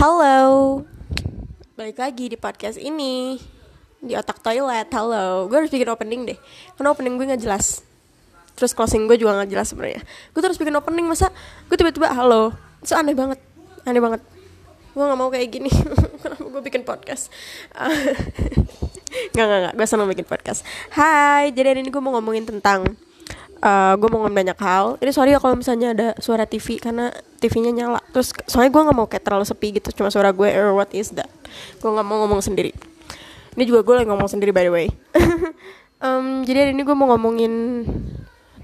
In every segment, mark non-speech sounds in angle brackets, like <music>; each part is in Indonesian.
Halo, balik lagi di podcast ini di otak toilet. Halo, gue harus bikin opening deh, karena opening gue nggak jelas. Terus closing gue juga nggak jelas sebenarnya. Gue terus bikin opening masa gue tiba-tiba halo, itu aneh banget, aneh banget. Gue nggak mau kayak gini. <laughs> Kenapa gue bikin podcast? <laughs> Gak, gak, gak, gue seneng bikin podcast Hai, jadi hari ini gue mau ngomongin tentang uh, Gue mau ngomongin banyak hal. Ini sorry ya kalau misalnya ada suara TV Karena TV-nya nyala. Terus soalnya gue gak mau kayak terlalu sepi gitu. Cuma suara gue, or what is that? Gue gak mau ngomong sendiri. Ini juga gue lagi ngomong sendiri by the way. <laughs> Um, Jadi hari ini gue mau ngomongin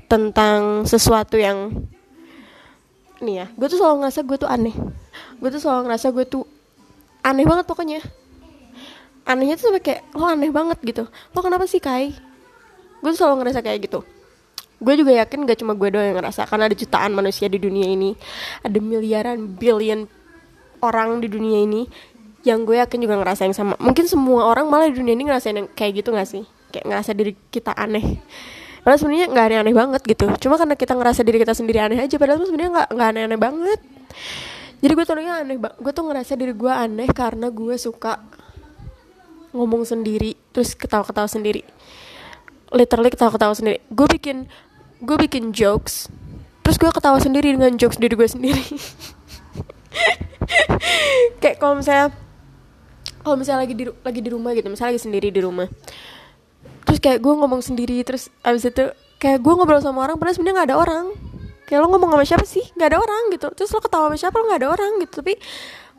Tentang sesuatu yang Nih ya, gue tuh selalu ngerasa gue tuh aneh. Gue tuh selalu ngerasa gue tuh Aneh banget pokoknya. Anehnya tuh sampai kayak lo aneh banget gitu. Lo kenapa sih Kai? Gue tuh selalu ngerasa kayak gitu gue juga yakin gak cuma gue doang yang ngerasa karena ada jutaan manusia di dunia ini. Ada miliaran billion orang di dunia ini yang gue yakin juga ngerasa yang sama. Mungkin semua orang malah di dunia ini ngerasain yang kayak gitu gak sih? Kayak ngerasa diri kita aneh. Padahal sebenarnya nggak aneh-aneh banget gitu. Cuma karena kita ngerasa diri kita sendiri aneh aja padahal sebenarnya nggak nggak aneh-aneh banget. Jadi gue tuh aneh gue tuh ngerasa diri gue aneh karena gue suka ngomong sendiri terus ketawa-ketawa sendiri. Literally ketawa-ketawa sendiri. Gue bikin gue bikin jokes terus gue ketawa sendiri dengan jokes diri gue sendiri. <laughs> Kayak kalau misalnya kalau misalnya lagi di lagi di rumah gitu misalnya lagi sendiri di rumah. Terus kayak gue ngomong sendiri terus abis itu kayak gue ngobrol sama orang padahal sebenarnya nggak ada orang. Kayak lo ngomong sama siapa sih? Nggak ada orang gitu. Terus lo ketawa sama siapa? Lo nggak ada orang gitu. Tapi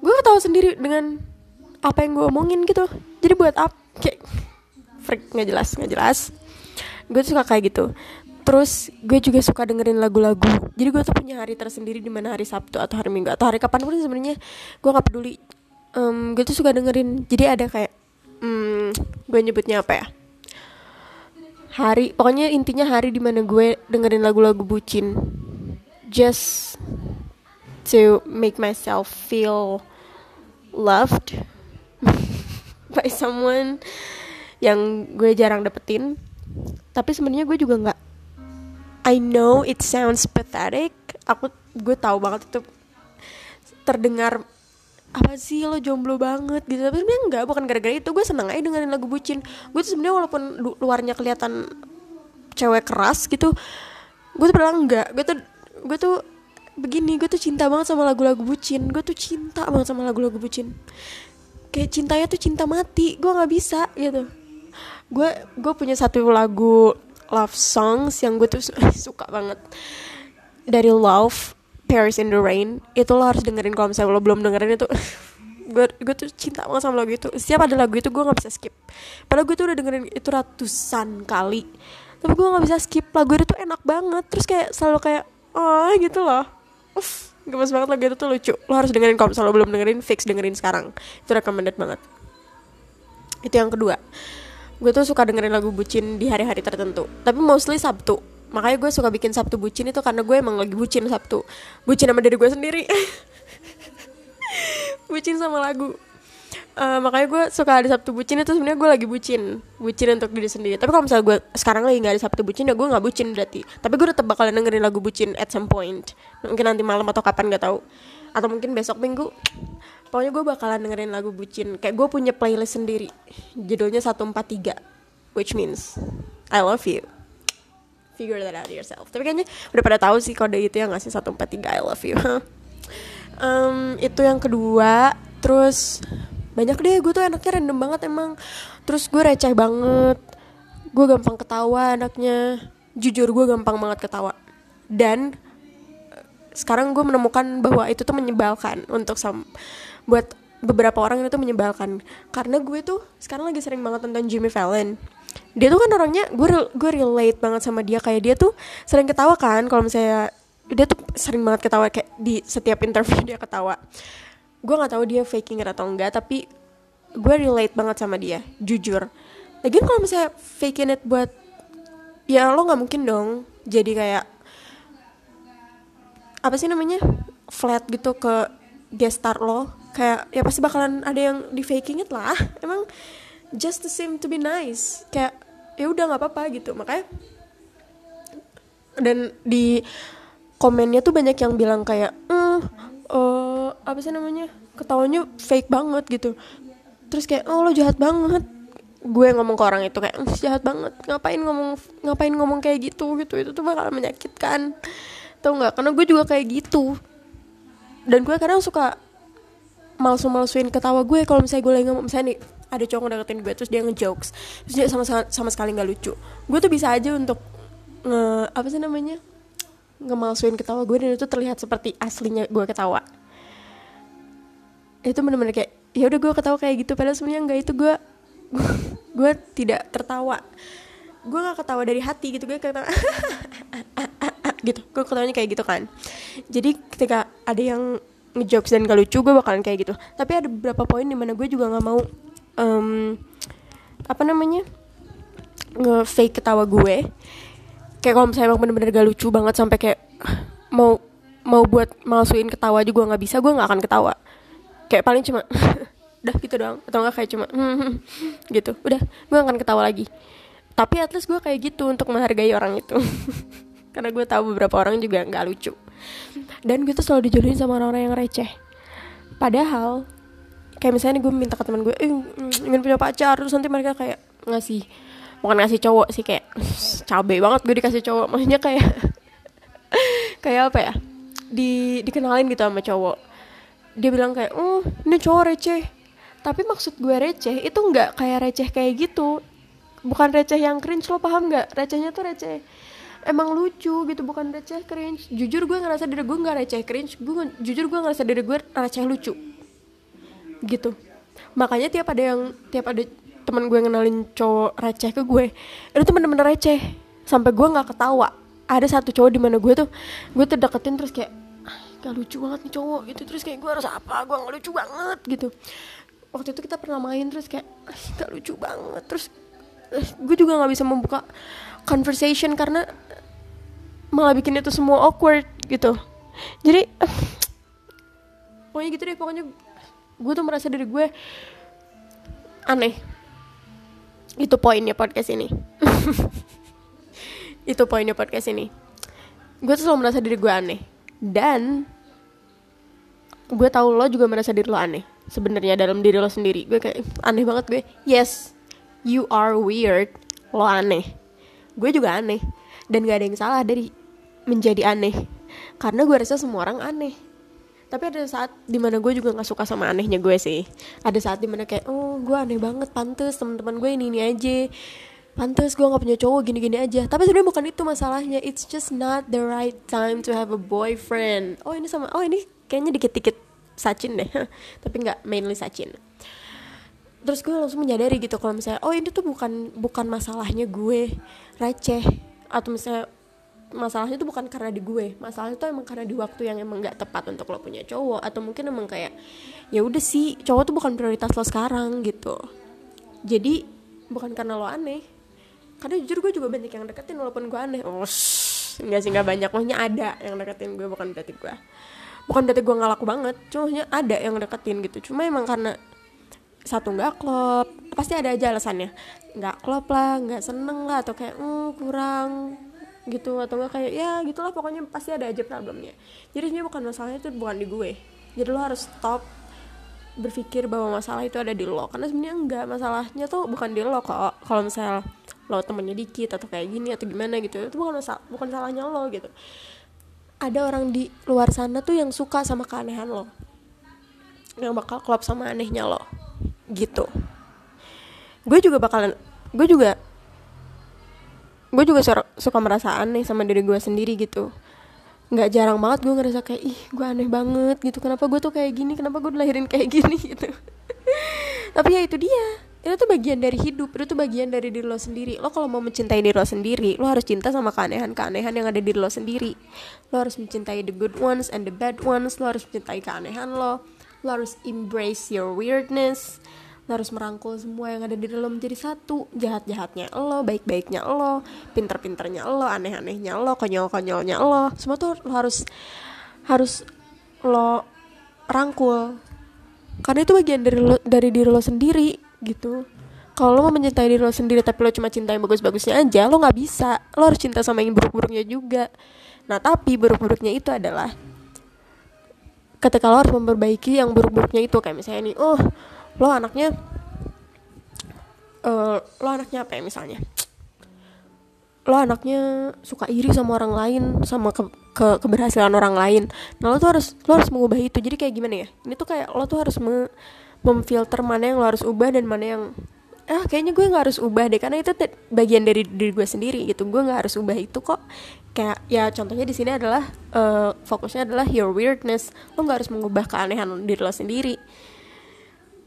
gue ketawa sendiri dengan apa yang gue omongin gitu. Jadi buat apa kayak freak nggak jelas nggak jelas. Gue suka kayak gitu terus gue juga suka dengerin lagu-lagu. Jadi gue tuh punya hari tersendiri di mana hari Sabtu atau hari Minggu atau hari kapan pun sebenarnya gue nggak peduli. Um, gue tuh suka dengerin. Jadi ada kayak um, gue nyebutnya apa ya? Hari pokoknya intinya hari di mana gue dengerin lagu-lagu bucin. Just to make myself feel loved <laughs> by someone yang gue jarang dapetin. Tapi sebenarnya gue juga nggak I know it sounds pathetic. Aku gue tahu banget itu terdengar apa sih lo jomblo banget? gitu. Tapi sebenarnya enggak bukan gara-gara itu. Gue seneng aja dengerin lagu bucin. Gue tuh sebenarnya walaupun lu luarnya kelihatan cewek keras gitu gue tuh bilang enggak. Gue tuh gue tuh begini gue tuh cinta banget sama lagu-lagu bucin. Gue tuh cinta banget sama lagu-lagu bucin. Kayak cintanya tuh cinta mati. Gue nggak bisa gitu. Gue gue punya satu lagu love songs yang gue tuh <laughs> suka banget. Dari Love Paris in the Rain itu lo harus dengerin kalau misalnya lo belum dengerin itu. <laughs> Gue gue tuh cinta banget sama lagu itu. Setiap ada lagu itu gue nggak bisa skip. Padahal gue tuh udah dengerin itu ratusan kali. Tapi gue nggak bisa skip. Lagu itu tuh enak banget. Terus kayak selalu kayak oh gitu loh. Uff, gemes banget lagu itu tuh lucu. Lo harus dengerin kalau misalnya lo belum dengerin fix dengerin sekarang. Itu recommended banget. Itu yang kedua gue tuh suka dengerin lagu bucin di hari-hari tertentu. Tapi mostly Sabtu. Makanya gue suka bikin Sabtu bucin itu karena gue emang lagi bucin Sabtu. Bucin sama diri gue sendiri. <laughs> Bucin sama lagu. Uh, makanya gue suka ada Sabtu bucin itu sebenarnya gue lagi bucin. Bucin untuk diri sendiri. Tapi kalau misalnya gue sekarang lagi nggak ada Sabtu bucin ya gue nggak bucin berarti. Tapi gue tetap bakalan dengerin lagu bucin at some point. Mungkin nanti malam atau kapan nggak tahu. Atau mungkin besok minggu pokoknya gue bakalan dengerin lagu bucin. Kayak gue punya playlist sendiri. Judulnya 143 which means I love you. Figure that out yourself. Tapi kayaknya udah pada tahu sih kode itu yang ngasih 143 I love you. <laughs> Um, itu yang kedua. Terus banyak deh. Gue tuh anaknya random banget emang. Terus gue receh banget. Gue gampang ketawa anaknya. Jujur gue gampang banget ketawa. Dan sekarang gue menemukan bahwa itu tuh menyebalkan untuk sam buat beberapa orang itu menyebalkan. Karena gue tuh sekarang lagi sering banget nonton Jimmy Fallon. Dia tuh kan orangnya gue gue relate banget sama dia. Kayak dia tuh sering ketawa kan kalau misalnya dia tuh sering banget ketawa kayak di setiap interview dia ketawa. Gue nggak tahu dia faking atau enggak tapi gue relate banget sama dia jujur. Lagi kalau misalnya faking it buat ya lo nggak mungkin dong jadi kayak apa sih namanya flat gitu ke guest star lo kayak ya pasti bakalan ada yang di faking it lah. <laughs> Emang just to seem to be nice. Kayak ya udah nggak apa-apa gitu. Makanya dan di komennya tuh banyak yang bilang kayak mm, uh, apa sih namanya? Ketawanya fake banget gitu. Terus kayak oh lo jahat banget. Gue ngomong ke orang itu kayak jahat banget. Ngapain ngomong ngapain ngomong kayak gitu? Gitu. Itu tuh bakal menyakitkan. Tau nggak? Karena gue juga kayak gitu. Dan gue kadang suka malsu-malsuin ketawa gue kalau misalnya gue lagi ngomong misalnya nih ada cowok deketin gue terus dia ngejokes terus dia sama sama sekali nggak lucu. Gue tuh bisa aja untuk nge apa sih namanya ngemalsuin ketawa gue dan itu terlihat seperti aslinya gue ketawa. Itu bener-bener kayak ya udah gue ketawa kayak gitu padahal sebenarnya enggak itu gue <laughs> gue tidak tertawa. Gue gak ketawa dari hati gitu gue ketawa <laughs> gitu gue ketawanya kayak gitu kan. Jadi ketika ada yang ngejokes dan gak lucu gue bakalan kayak gitu. Tapi ada beberapa poin di mana gue juga nggak mau um, apa namanya nge fake ketawa gue. Kayak kalau misalnya emang bener-bener gak lucu banget sampai kayak mau mau buat malsuin ketawa gue nggak bisa gue nggak akan ketawa. Kayak paling cuma <laughs> udah gitu doang. Atau enggak kayak cuma <laughs> gitu. Udah gue akan ketawa lagi. Tapi at least gue kayak gitu untuk menghargai orang itu. <laughs> Karena gue tahu beberapa orang juga nggak lucu dan gue tuh selalu dijodohin sama orang-orang yang receh. Padahal kayak misalnya gue minta ke teman gue eh, ingin punya pacar. Terus nanti mereka kayak ngasih bukan ngasih cowok sih kayak <laughs> cabe banget gue dikasih cowok. Maksudnya kayak <laughs> kayak apa ya di dikenalin gitu sama cowok. Dia bilang kayak oh ini cowok receh. Tapi maksud gue receh itu nggak kayak receh kayak gitu. Bukan receh yang cringe lo paham nggak? Recehnya tuh receh emang lucu gitu bukan receh cringe. Jujur gue ngerasa diri gue nggak receh cringe gue jujur gue ngerasa diri gue receh lucu gitu. Makanya tiap ada yang tiap ada teman gue ngenalin cowok receh ke gue itu tuh bener-bener receh. Sampai gue nggak ketawa. Ada satu cowok di mana gue tuh gue tuh deketin terus kayak gak lucu banget nih cowok gitu. Terus kayak gue harus apa? Gue gak lucu banget gitu. Waktu itu kita pernah main terus kayak gak lucu banget. Terus gue juga nggak bisa membuka conversation karena malah bikin itu semua awkward gitu. Jadi pokoknya gitu deh pokoknya gue tuh merasa diri gue aneh. Itu poinnya podcast ini. <laughs> Itu poinnya podcast ini. Gue tuh selalu merasa diri gue aneh. Dan gue tahu lo juga merasa diri lo aneh sebenarnya dalam diri lo sendiri. Gue kayak aneh banget gue. Yes you are weird. Lo aneh. Gue juga aneh. Dan gak ada yang salah dari menjadi aneh. Karena gue rasa semua orang aneh. Tapi ada saat di mana gue juga nggak suka sama anehnya gue sih. Ada saat di mana kayak oh gue aneh banget pantes teman-teman gue ini ini aja. Pantas gue gak punya cowok gini-gini aja. Tapi sebenarnya bukan itu masalahnya. It's just not the right time to have a boyfriend. Oh ini sama oh ini kayaknya dikit-dikit Sachin deh. <laughs> Tapi nggak mainly Sachin. Terus gue langsung menyadari gitu kalau misalnya oh ini tuh bukan bukan masalahnya gue. Receh. Atau misalnya masalahnya tuh bukan karena di gue masalahnya tuh emang karena di waktu yang emang nggak tepat untuk lo punya cowok atau mungkin emang kayak ya udah sih cowok tuh bukan prioritas lo sekarang gitu. Jadi bukan karena lo aneh. Karena jujur gue juga banyak yang deketin walaupun gue aneh. Oh enggak sih nggak banyak. Maksudnya ada yang deketin gue bukan berarti gue bukan berarti gue nggak laku banget. Cuma ada yang deketin gitu. Cuma emang karena satu nggak klop. Pasti ada aja alasannya. Nggak klop lah nggak seneng lah atau kayak mm, kurang gitu atau enggak kayak ya gitulah pokoknya pasti ada aja problemnya. Jadi ini bukan masalahnya itu bukan di gue. Jadi lo harus stop berpikir bahwa masalah itu ada di lo. Karena sebenarnya enggak masalahnya tuh bukan di lo kok. Kalau misal lo temennya dikit atau kayak gini atau gimana gitu itu bukan masalah bukan salahnya lo gitu. Ada orang di luar sana tuh yang suka sama keanehan lo. Yang bakal klop sama anehnya lo. Gitu. Gue juga bakalan gue juga gue juga suka merasa aneh sama diri gue sendiri gitu. Nggak jarang banget gue ngerasa kayak ih gue aneh banget gitu. Kenapa gue tuh kayak gini? Kenapa gue dilahirin kayak <laughs> gini? gitu. Tapi ya itu dia. Itu tuh bagian dari hidup. Itu tuh bagian dari diri lo sendiri. Lo kalau mau mencintai diri lo sendiri lo harus cinta sama keanehan-keanehan yang ada di diri lo sendiri. Lo harus mencintai the good ones and the bad ones. Lo harus mencintai keanehan lo. Lo harus embrace your weirdness harus merangkul semua yang ada di dalam menjadi satu. Jahat-jahatnya lo baik-baiknya lo pinter-pinternya lo aneh-anehnya lo konyol-konyolnya lo. Semua tuh lo harus harus lo rangkul. Karena itu bagian dari lo, dari diri lo sendiri gitu. Kalau lo mau mencintai diri lo sendiri tapi lo cuma cinta yang bagus-bagusnya aja lo nggak bisa. Lo harus cinta sama yang buruk-buruknya juga. Nah tapi buruk-buruknya itu adalah ketika lo harus memperbaiki yang buruk-buruknya itu. Kayak misalnya nih oh lo anaknya uh, lo anaknya apa ya misalnya? Lo anaknya suka iri sama orang lain sama ke, ke keberhasilan orang lain. Nah lo tuh harus lo harus mengubah itu. Jadi kayak gimana ya? Ini tuh kayak lo tuh harus me, memfilter mana yang lo harus ubah dan mana yang ah kayaknya gue nggak harus ubah deh. Karena itu bagian dari diri gue sendiri gitu. Gue nggak harus ubah itu kok. Kayak ya contohnya di sini adalah uh, fokusnya adalah your weirdness. Lo nggak harus mengubah keanehan diri lo sendiri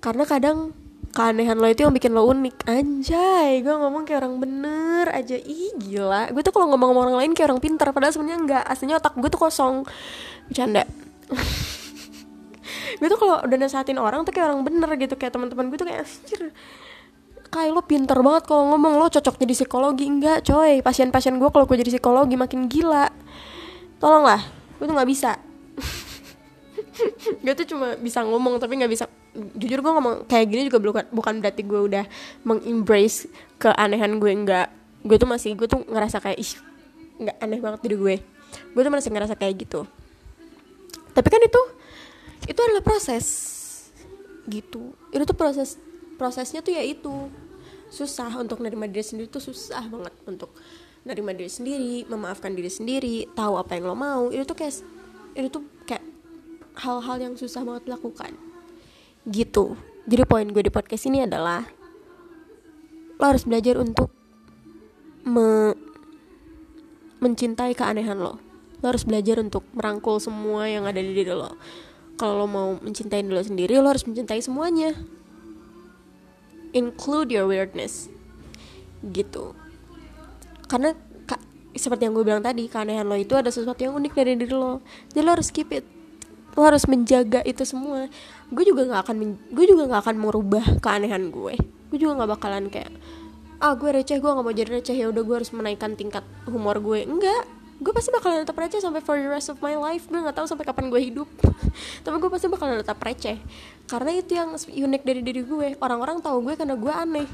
karena kadang keanehan lo itu yang bikin lo unik. Anjay gue ngomong kayak orang bener aja. Ih gila. Gue tuh kalau ngomong sama orang lain kayak orang pintar padahal sebenarnya enggak. Aslinya otak gue tuh kosong. Bercanda. <laughs> Gue tuh kalau udah nasehatin orang tuh kayak orang bener gitu. Kayak teman-teman gue tuh kayak anjir kayak lo pinter banget kalau ngomong. Lo cocok jadi psikologi. Enggak coy. Pasien-pasien gue kalau gue jadi psikologi makin gila. Tolonglah gue tuh nggak bisa. <laughs> Gue tuh cuma bisa ngomong tapi nggak bisa jujur gue ngomong kayak gini juga bukan bukan berarti gue udah mengembrace keanehan gue enggak. Gue tuh masih gue tuh ngerasa kayak ih nggak aneh banget diri gue gue tuh masih ngerasa kayak gitu. Tapi kan itu itu adalah proses gitu. Itu tuh proses prosesnya tuh ya itu. Susah untuk nerima diri sendiri tuh susah banget untuk nerima diri sendiri memaafkan diri sendiri tahu apa yang lo mau. Itu tuh kayak itu tuh kayak hal-hal yang susah banget dilakukan gitu. Jadi poin gue di podcast ini adalah lo harus belajar untuk me mencintai keanehan lo. Lo harus belajar untuk merangkul semua yang ada di diri lo. Kalau lo mau mencintai diri lo sendiri lo harus mencintai semuanya. Include your weirdness. Gitu. Karena seperti yang gue bilang tadi keanehan lo itu ada sesuatu yang unik dari diri lo. Jadi lo harus keep it lo harus menjaga itu semua. Gue juga nggak akan gue juga nggak akan merubah keanehan gue. Gue juga nggak bakalan kayak ah gue receh gue nggak mau jadi receh ya udah gue harus menaikkan tingkat humor gue. Enggak gue pasti bakalan tetap receh sampai for the rest of my life. Gue nggak tahu sampai kapan gue hidup. <laughs> Tapi gue pasti bakalan tetap receh. Karena itu yang unik dari diri gue. Orang-orang tahu gue karena gue aneh.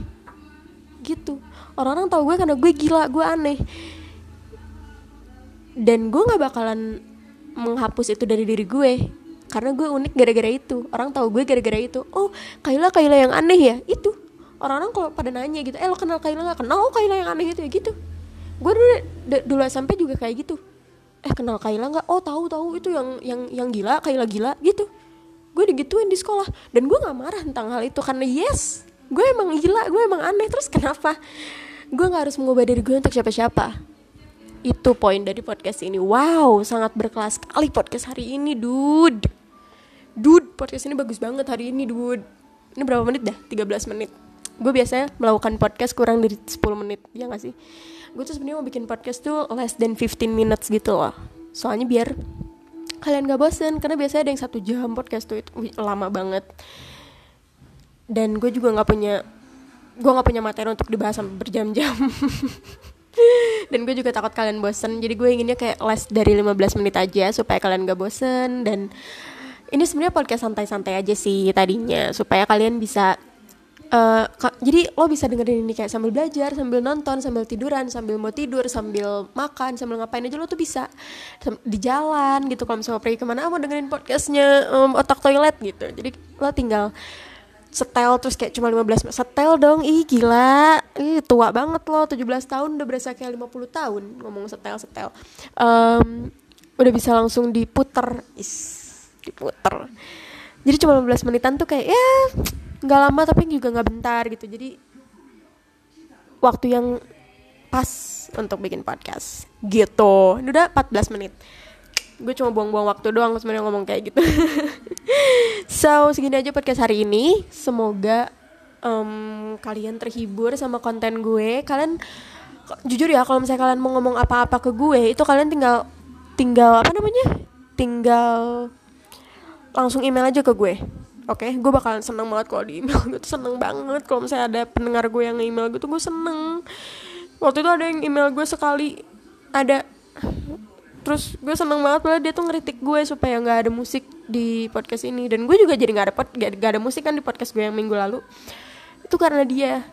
Gitu. Orang-orang tahu gue karena gue gila gue aneh. Dan gue nggak bakalan menghapus itu dari diri gue karena gue unik gara-gara itu. Orang tahu gue gara-gara itu. Oh Kayla Kayla yang aneh ya? Itu. Orang-orang kalau pada nanya gitu eh lo kenal Kayla nggak? Kenal oh Kayla yang aneh itu ya? Gitu. Gue dulu dulu sampai juga kayak gitu. Eh kenal Kayla nggak? Oh tahu tahu. Itu yang yang yang gila Kayla gila. Gitu. Gue digituin di sekolah. Dan gue nggak marah tentang hal itu karena yes gue emang gila gue emang aneh. Terus kenapa? Gue nggak harus mengubah diri gue untuk siapa-siapa. Itu poin dari podcast ini. Wow sangat berkelas sekali podcast hari ini dude dude podcast ini bagus banget hari ini dude. Ini berapa menit dah? 13 menit. Gue biasanya melakukan podcast kurang dari 10 menit ya gak sih? Gue tuh sebenarnya mau bikin podcast tuh less than 15 minutes gitu loh. Soalnya biar kalian gak bosen karena biasanya ada yang satu jam podcast tuh itu lama banget. Dan gue juga nggak punya gue nggak punya materi untuk dibahas berjam-jam. <laughs> Dan gue juga takut kalian bosen jadi gue inginnya kayak less dari 15 menit aja supaya kalian gak bosen. Dan ini sebenarnya podcast santai-santai aja sih tadinya supaya kalian bisa Uh, jadi lo bisa dengerin ini kayak sambil belajar, sambil nonton, sambil tiduran, sambil mau tidur, sambil makan, sambil ngapain aja lo tuh bisa di jalan gitu. Kalau misalnya pergi ke mana mau dengerin podcastnya um, otak toilet gitu. Jadi lo tinggal setel terus kayak cuma 15 menit setel dong ih gila ih tua banget loh 17 tahun udah berasa kayak 50 tahun ngomong setel setel um, udah bisa langsung diputer is diputer. Jadi cuma 15 menitan tuh kayak ya nggak lama tapi juga nggak bentar gitu. Jadi waktu yang pas untuk bikin podcast. Gitu. Ini udah 14 menit. Gue cuma buang-buang waktu doang sebenarnya ngomong kayak gitu. <laughs> So segini aja podcast hari ini. Semoga um, kalian terhibur sama konten gue. Kalian jujur ya kalau misalnya kalian mau ngomong apa-apa ke gue itu kalian tinggal tinggal apa namanya? Tinggal langsung email aja ke gue. Oke okay? gue bakalan seneng banget kalau di email gue tuh seneng banget kalau misalnya ada pendengar gue yang email gue tuh gue seneng. Waktu itu ada yang email gue sekali ada terus gue seneng banget padahal dia tuh ngeritik gue supaya nggak ada musik di podcast ini. Dan gue juga jadi nggak ada pod, gak, gak ada musik kan di podcast gue yang minggu lalu. Itu karena dia.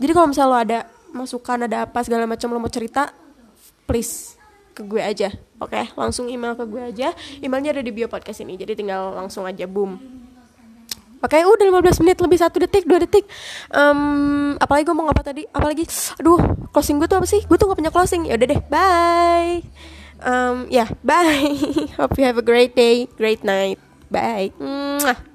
Jadi kalau misalnya lo ada masukan ada apa segala macam lo mau cerita please ke gue aja oke okay? langsung email ke gue aja emailnya ada di bio podcast ini jadi tinggal langsung aja boom Oke, okay, udah 15 menit lebih satu detik, dua detik. Um, apalagi gue mau ngapa tadi? Apalagi, aduh, closing gue tuh apa sih? Gue tuh gak punya closing. Ya udah deh, bye. Um, ya, yeah, <laughs> bye. Hope you have a great day, great night. Bye. Mwah.